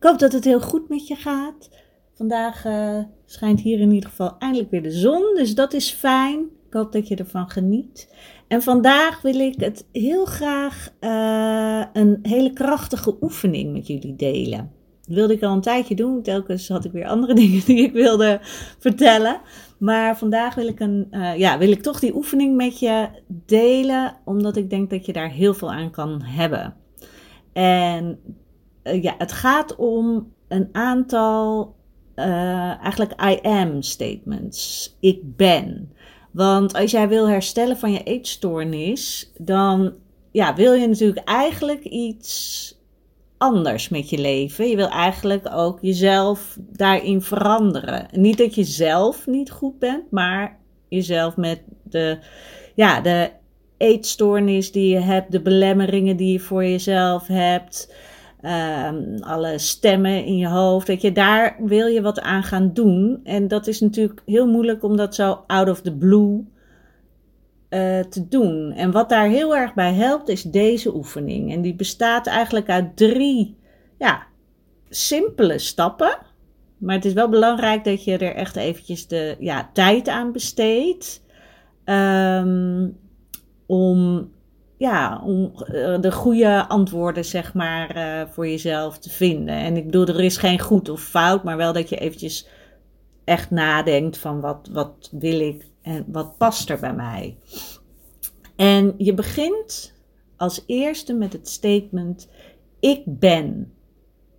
Ik hoop dat het heel goed met je gaat. Vandaag uh, schijnt hier in ieder geval eindelijk weer de zon, dus dat is fijn. Ik hoop dat je ervan geniet. En vandaag wil ik het heel graag uh, een hele krachtige oefening met jullie delen. Dat wilde ik al een tijdje doen. Telkens had ik weer andere dingen die ik wilde vertellen. Maar vandaag wil ik, een, uh, ja, wil ik toch die oefening met je delen, omdat ik denk dat je daar heel veel aan kan hebben. En uh, ja, het gaat om een aantal uh, eigenlijk I am statements. Ik ben. Want als jij wil herstellen van je eetstoornis, dan ja, wil je natuurlijk eigenlijk iets anders met je leven. Je wil eigenlijk ook jezelf daarin veranderen. Niet dat je zelf niet goed bent, maar jezelf met de, ja, de eetstoornis die je hebt, de belemmeringen die je voor jezelf hebt, um, alle stemmen in je hoofd, dat je daar wil je wat aan gaan doen. En dat is natuurlijk heel moeilijk om dat zo out of the blue uh, te doen. En wat daar heel erg bij helpt, is deze oefening. En die bestaat eigenlijk uit drie ja, simpele stappen. Maar het is wel belangrijk dat je er echt eventjes de ja, tijd aan besteedt. Um, om, ja, om uh, de goede antwoorden zeg maar, uh, voor jezelf te vinden. En ik bedoel, er is geen goed of fout, maar wel dat je eventjes echt nadenkt van wat, wat wil ik en wat past er bij mij? En je begint als eerste met het statement: Ik ben.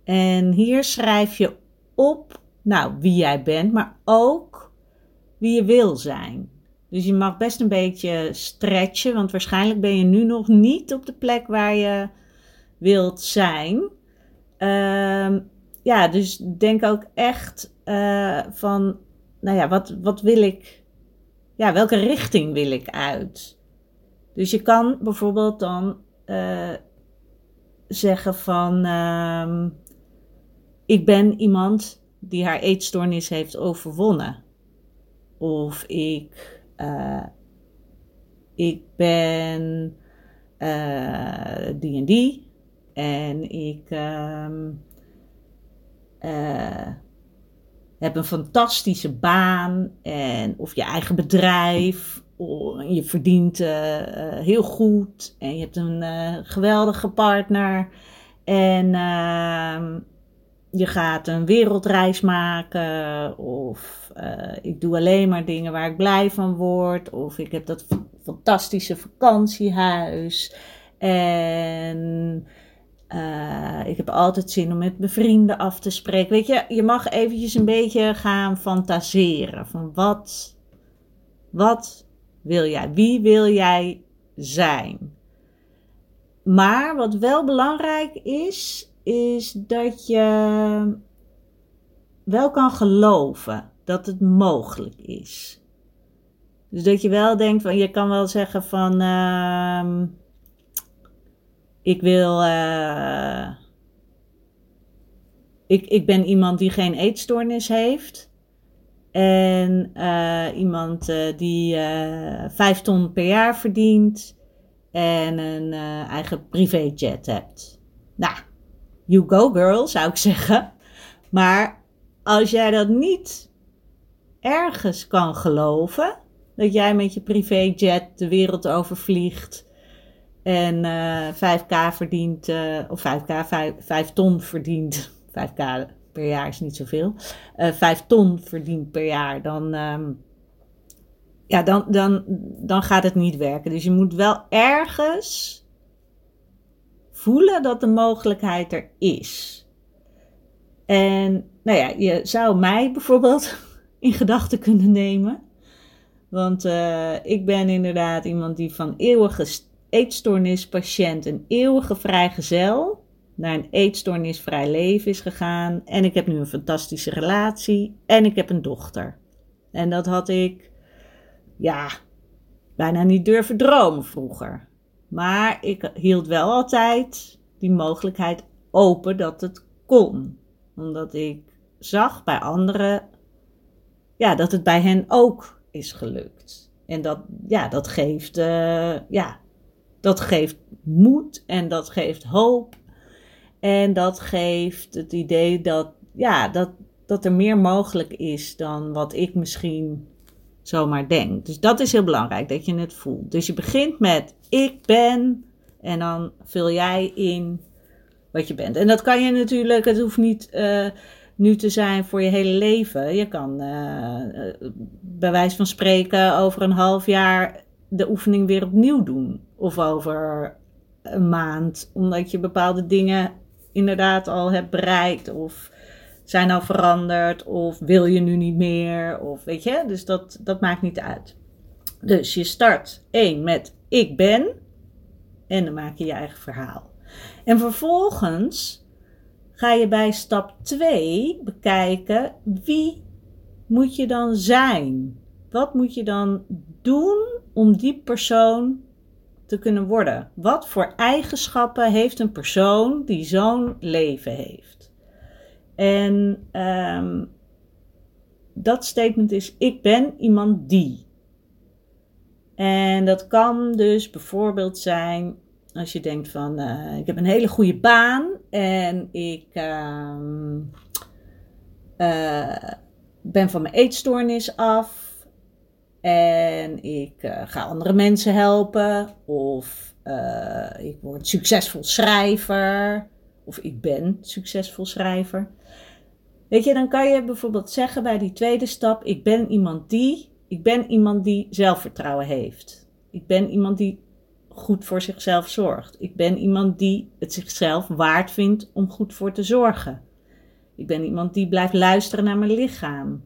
En hier schrijf je op, nou, wie jij bent, maar ook wie je wil zijn. Dus je mag best een beetje stretchen, want waarschijnlijk ben je nu nog niet op de plek waar je wilt zijn. Um, ja, dus denk ook echt uh, van, nou ja, wat, wat wil ik ja, welke richting wil ik uit? Dus je kan bijvoorbeeld dan uh, zeggen van, uh, ik ben iemand die haar eetstoornis heeft overwonnen. Of ik, uh, ik ben uh, die en die. En ik um, heb een fantastische baan en of je eigen bedrijf. Je verdient heel goed en je hebt een geweldige partner. En uh, je gaat een wereldreis maken. Of uh, ik doe alleen maar dingen waar ik blij van word. Of ik heb dat fantastische vakantiehuis. En uh, ik heb altijd zin om met mijn vrienden af te spreken. Weet je, je mag eventjes een beetje gaan fantaseren. Van wat, wat wil jij? Wie wil jij zijn? Maar wat wel belangrijk is, is dat je wel kan geloven dat het mogelijk is. Dus dat je wel denkt van, je kan wel zeggen van, uh, ik wil. Uh, ik, ik ben iemand die geen eetstoornis heeft. En uh, iemand uh, die vijf ton per jaar verdient. En een eigen privéjet hebt. Nou, you go girl, zou ik zeggen. Maar als jij dat niet ergens kan geloven. Dat jij met je privéjet de wereld overvliegt en uh, eh, 5k verdient, uh, of 5k, 5, 5, ton verdient. 5k per jaar is niet zoveel. Uh, eh, 5 ton verdient per jaar. Dan, um, ja, dan, dan, dan gaat het niet werken. Dus je moet wel ergens voelen dat de mogelijkheid er is. En nou ja, je zou mij bijvoorbeeld in gedachten kunnen nemen. Want uh, ik ben inderdaad iemand die van eeuwige eetstoornispatiënt, een eeuwige vrijgezel, naar een eetstoornisvrij leven is gegaan. En ik heb nu een fantastische relatie en ik heb een dochter. En dat had ik, ja, bijna niet durven dromen vroeger. Maar ik hield wel altijd die mogelijkheid open dat het kon. Omdat ik zag bij anderen ja, dat het bij hen ook is gelukt. En dat, ja, dat geeft, uh, ja, dat geeft moed en dat geeft hoop. En dat geeft het idee dat, ja, dat, dat er meer mogelijk is dan wat ik misschien zomaar denk. Dus dat is heel belangrijk, dat je het voelt. Dus je begint met ik ben en dan vul jij in wat je bent. En dat kan je natuurlijk, het hoeft niet uh, nu te zijn voor je hele leven. Je kan uh, bij wijze van spreken over een half jaar de oefening weer opnieuw doen. Of over een maand, omdat je bepaalde dingen inderdaad al hebt bereikt. Of zijn al veranderd. Of wil je nu niet meer. Of weet je, dus dat, dat maakt niet uit. Dus je start één met ik ben. En dan maak je je eigen verhaal. En vervolgens ga je bij stap 2 bekijken wie moet je dan zijn? Wat moet je dan doen om die persoon te kunnen worden? Wat voor eigenschappen heeft een persoon die zo'n leven heeft? En um, dat statement is: ik ben iemand die. En dat kan dus bijvoorbeeld zijn als je denkt van uh, ik heb een hele goede baan en ik uh, uh, ben van mijn eetstoornis af en ik eh, ga andere mensen helpen of ik word succesvol schrijver of ik ben succesvol schrijver. Weet je, dan kan je bijvoorbeeld zeggen bij die tweede stap: ik ben iemand die ik ben iemand die zelfvertrouwen heeft. Ik ben iemand die goed voor zichzelf zorgt. Ik ben iemand die het zichzelf waard vindt om goed voor te zorgen. Ik ben iemand die blijft luisteren naar mijn lichaam.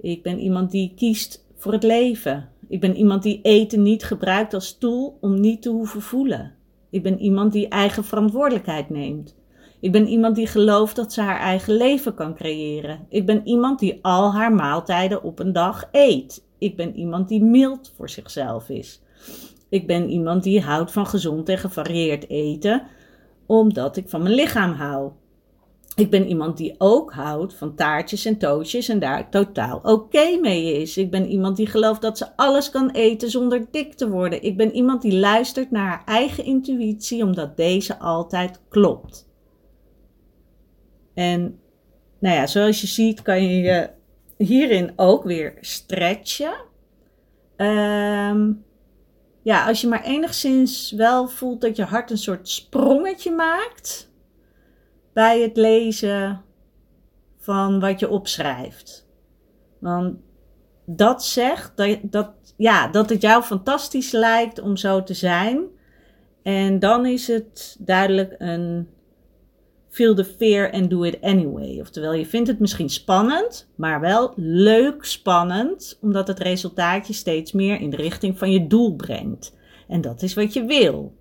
Ik ben iemand die kiest voor het leven. Ik ben iemand die eten niet gebruikt als tool om niet te hoeven voelen. Ik ben iemand die eigen verantwoordelijkheid neemt. Ik ben iemand die gelooft dat ze haar eigen leven kan creëren. Ik ben iemand die al haar maaltijden op een dag eet. Ik ben iemand die mild voor zichzelf is. Ik ben iemand die houdt van gezond en gevarieerd eten, omdat ik van mijn lichaam hou. Ik ben iemand die ook houdt van taartjes en toastjes en daar totaal oké mee is. Ik ben iemand die gelooft dat ze alles kan eten zonder dik te worden. Ik ben iemand die luistert naar haar eigen intuïtie, omdat deze altijd klopt. En nou ja, zoals je ziet kan je je hierin ook weer stretchen. Um, ja, als je maar enigszins wel voelt dat je hart een soort sprongetje maakt bij het lezen van wat je opschrijft. Want dat zegt dat, dat, ja, dat het jou fantastisch lijkt om zo te zijn. En dan is het duidelijk een feel the fear and do it anyway. Oftewel, je vindt het misschien spannend, maar wel leuk spannend, omdat het resultaat je steeds meer in de richting van je doel brengt. En dat is wat je wil.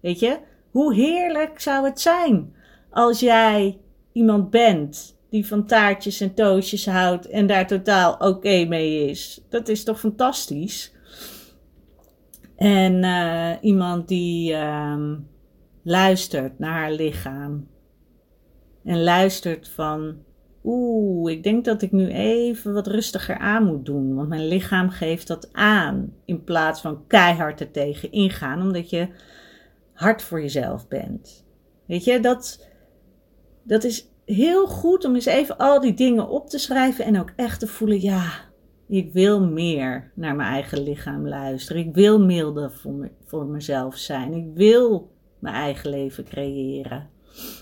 Weet je, hoe heerlijk zou het zijn als jij iemand bent die van taartjes en toastjes houdt en daar totaal oké mee is. Dat is toch fantastisch? En uh, iemand die uh, luistert naar haar lichaam en luistert van, oeh, ik denk dat ik nu even wat rustiger aan moet doen, want mijn lichaam geeft dat aan, in plaats van keihard er tegen ingaan, omdat je hard voor jezelf bent. Weet je, dat, dat is heel goed om eens even al die dingen op te schrijven en ook echt te voelen, ja, ik wil meer naar mijn eigen lichaam luisteren. Ik wil milder voor, voor mezelf zijn. Ik wil mijn eigen leven creëren.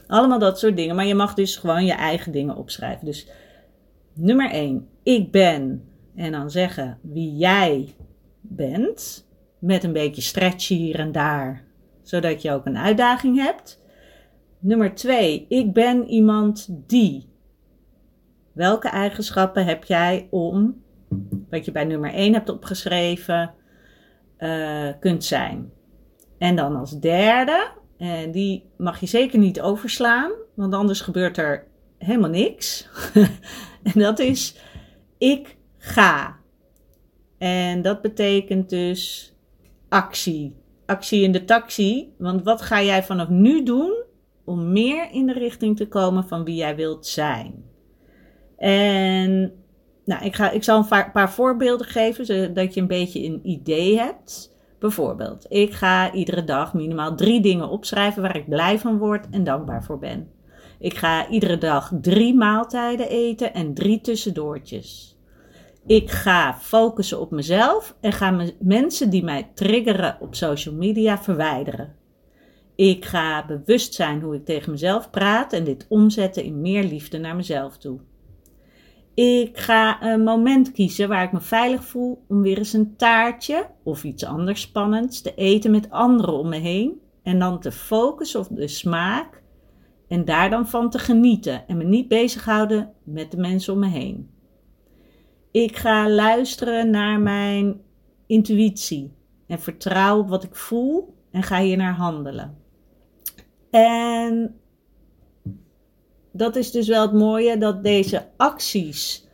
Allemaal dat soort dingen. Maar je mag dus gewoon je eigen dingen opschrijven. Dus nummer 1. Ik ben. En dan zeggen wie jij bent, met een beetje stretch hier en daar, zodat je ook een uitdaging hebt. Nummer twee, ik ben iemand die. Welke eigenschappen heb jij om, wat je bij nummer 1 hebt opgeschreven, uh, kunt zijn? En dan als derde, en die mag je zeker niet overslaan, want anders gebeurt er helemaal niks. en dat is, ik ga. En dat betekent dus actie. Actie in de taxi. Want wat ga jij vanaf nu doen om meer in de richting te komen van wie jij wilt zijn? En nou, ik, ga, ik zal een paar voorbeelden geven, zodat je een beetje een idee hebt. Bijvoorbeeld, ik ga iedere dag minimaal drie dingen opschrijven waar ik blij van word en dankbaar voor ben. Ik ga iedere dag drie maaltijden eten en drie tussendoortjes. Ik ga focussen op mezelf en ga mensen die mij triggeren op social media verwijderen. Ik ga bewust zijn hoe ik tegen mezelf praat en dit omzetten in meer liefde naar mezelf toe. Ik ga een moment kiezen waar ik me veilig voel om weer eens een taartje of iets anders spannends te eten met anderen om me heen. En dan te focussen op de smaak en daar dan van te genieten en me niet bezighouden met de mensen om me heen. Ik ga luisteren naar mijn intuïtie en vertrouw op wat ik voel en ga hier naar handelen. En dat is dus wel het mooie dat deze acties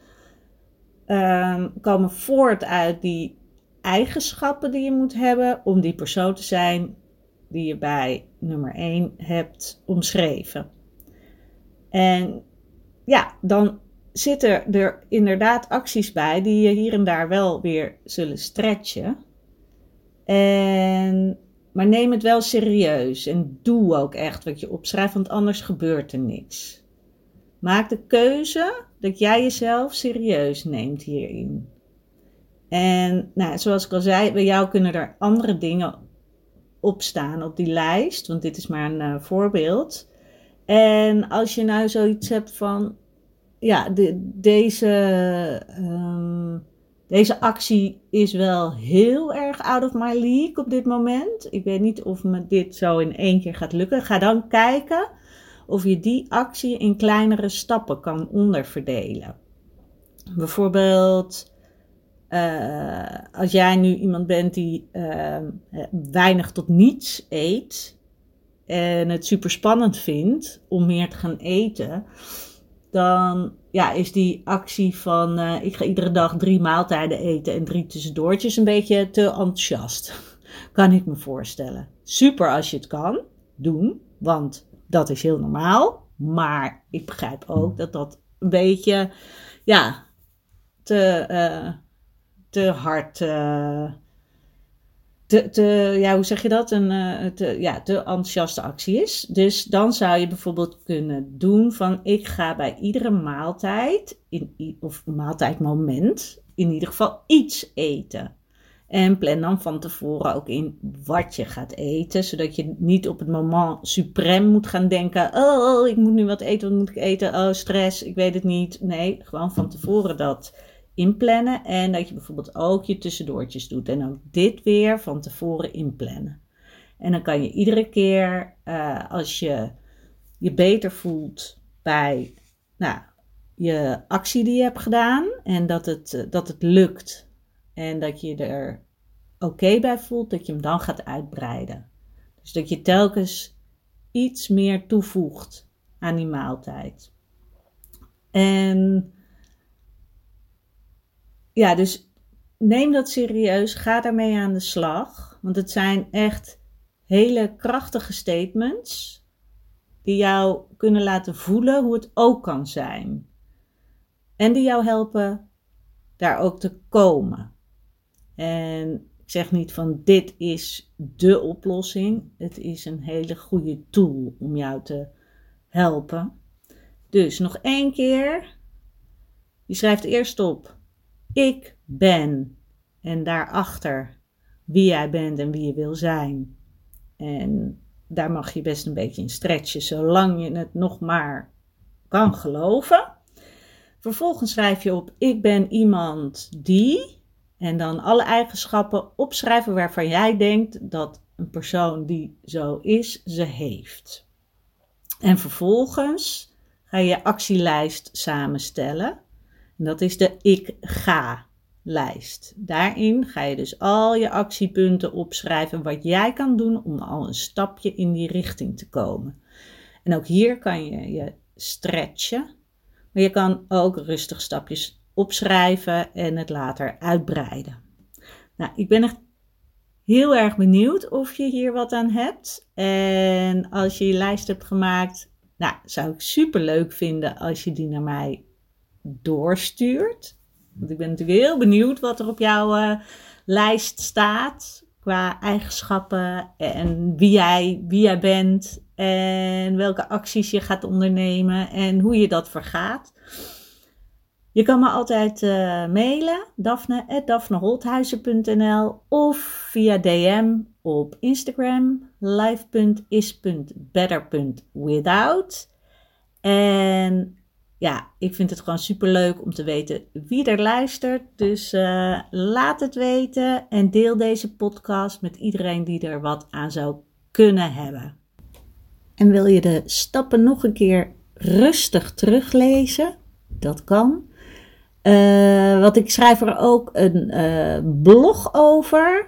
um, komen voort uit die eigenschappen die je moet hebben om die persoon te zijn die je bij nummer 1 hebt omschreven. En ja, dan zitten er inderdaad acties bij die je hier en daar wel weer zullen stretchen. En, maar neem het wel serieus en doe ook echt wat je opschrijft, want anders gebeurt er niks. Maak de keuze dat jij jezelf serieus neemt hierin. En nou, zoals ik al zei, bij jou kunnen er andere dingen op staan op die lijst, want dit is maar een uh, voorbeeld. En als je nou zoiets hebt van, ja, de, deze, um, deze actie is wel heel erg out of my league op dit moment. Ik weet niet of me dit zo in één keer gaat lukken. Ga dan kijken of je die actie in kleinere stappen kan onderverdelen. Bijvoorbeeld, uh, als jij nu iemand bent die uh, weinig tot niets eet en het super spannend vindt om meer te gaan eten, dan ja, is die actie van ik ga iedere dag drie maaltijden eten en drie tussendoortjes een beetje te enthousiast. kan ik me voorstellen. Super als je het kan doen, want dat is heel normaal. Maar ik begrijp ook dat dat een beetje, ja, te, uh, te hard. Uh, te, te, ja, hoe zeg je dat? Een uh, te, ja, te enthousiaste actie is. Dus dan zou je bijvoorbeeld kunnen doen van ik ga bij iedere maaltijd, in, of maaltijdmoment, in ieder geval iets eten. En plan dan van tevoren ook in wat je gaat eten, zodat je niet op het moment suprem moet gaan denken: oh, ik moet nu wat eten, wat moet ik eten? Oh, stress, ik weet het niet. Nee, gewoon van tevoren dat inplannen en dat je bijvoorbeeld ook je tussendoortjes doet en ook dit weer van tevoren inplannen. En dan kan je iedere keer uh, als je je beter voelt bij nou, je actie die je hebt gedaan en dat het, dat het lukt en dat je er oké bij voelt, dat je hem dan gaat uitbreiden. Dus dat je telkens iets meer toevoegt aan die maaltijd. En ja, dus neem dat serieus, ga daarmee aan de slag, want het zijn echt hele krachtige statements die jou kunnen laten voelen hoe het ook kan zijn. En die jou helpen daar ook te komen. En ik zeg niet van dit is de oplossing. Het is een hele goede tool om jou te helpen. Dus nog één keer. Je schrijft eerst op ik ben en daarachter wie jij bent en wie je wil zijn. En daar mag je best een beetje in stretchen, zolang je het nog maar kan geloven. Vervolgens schrijf je op: Ik ben iemand die. En dan alle eigenschappen opschrijven waarvan jij denkt dat een persoon die zo is, ze heeft. En vervolgens ga je actielijst samenstellen. En dat is de ik ga lijst. Daarin ga je dus al je actiepunten opschrijven wat jij kan doen om al een stapje in die richting te komen. En ook hier kan je je stretchen, maar je kan ook rustig stapjes opschrijven en het later uitbreiden. Nou, ik ben echt heel erg benieuwd of je hier wat aan hebt. En als je je lijst hebt gemaakt, nou, zou ik super leuk vinden als je die naar mij doorstuurt. Want ik ben natuurlijk heel benieuwd wat er op jouw uh, lijst staat qua eigenschappen en wie jij, wie jij bent en welke acties je gaat ondernemen en hoe je dat vergaat. Je kan me altijd uh, mailen, daphne.daphneholthuizen.nl of via DM op Instagram, live.is.better.without. En ja, ik vind het gewoon super leuk om te weten wie er luistert. Dus uh, laat het weten en deel deze podcast met iedereen die er wat aan zou kunnen hebben. En wil je de stappen nog een keer rustig teruglezen? Dat kan. Uh, want ik schrijf er ook een uh, blog over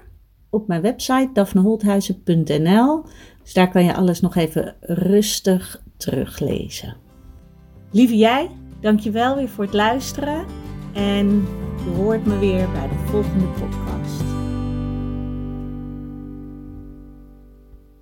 op mijn website daphneholthuizen.nl. Dus daar kan je alles nog even rustig teruglezen. Lieve jij, dankjewel weer voor het luisteren. En je hoort me weer bij de volgende podcast.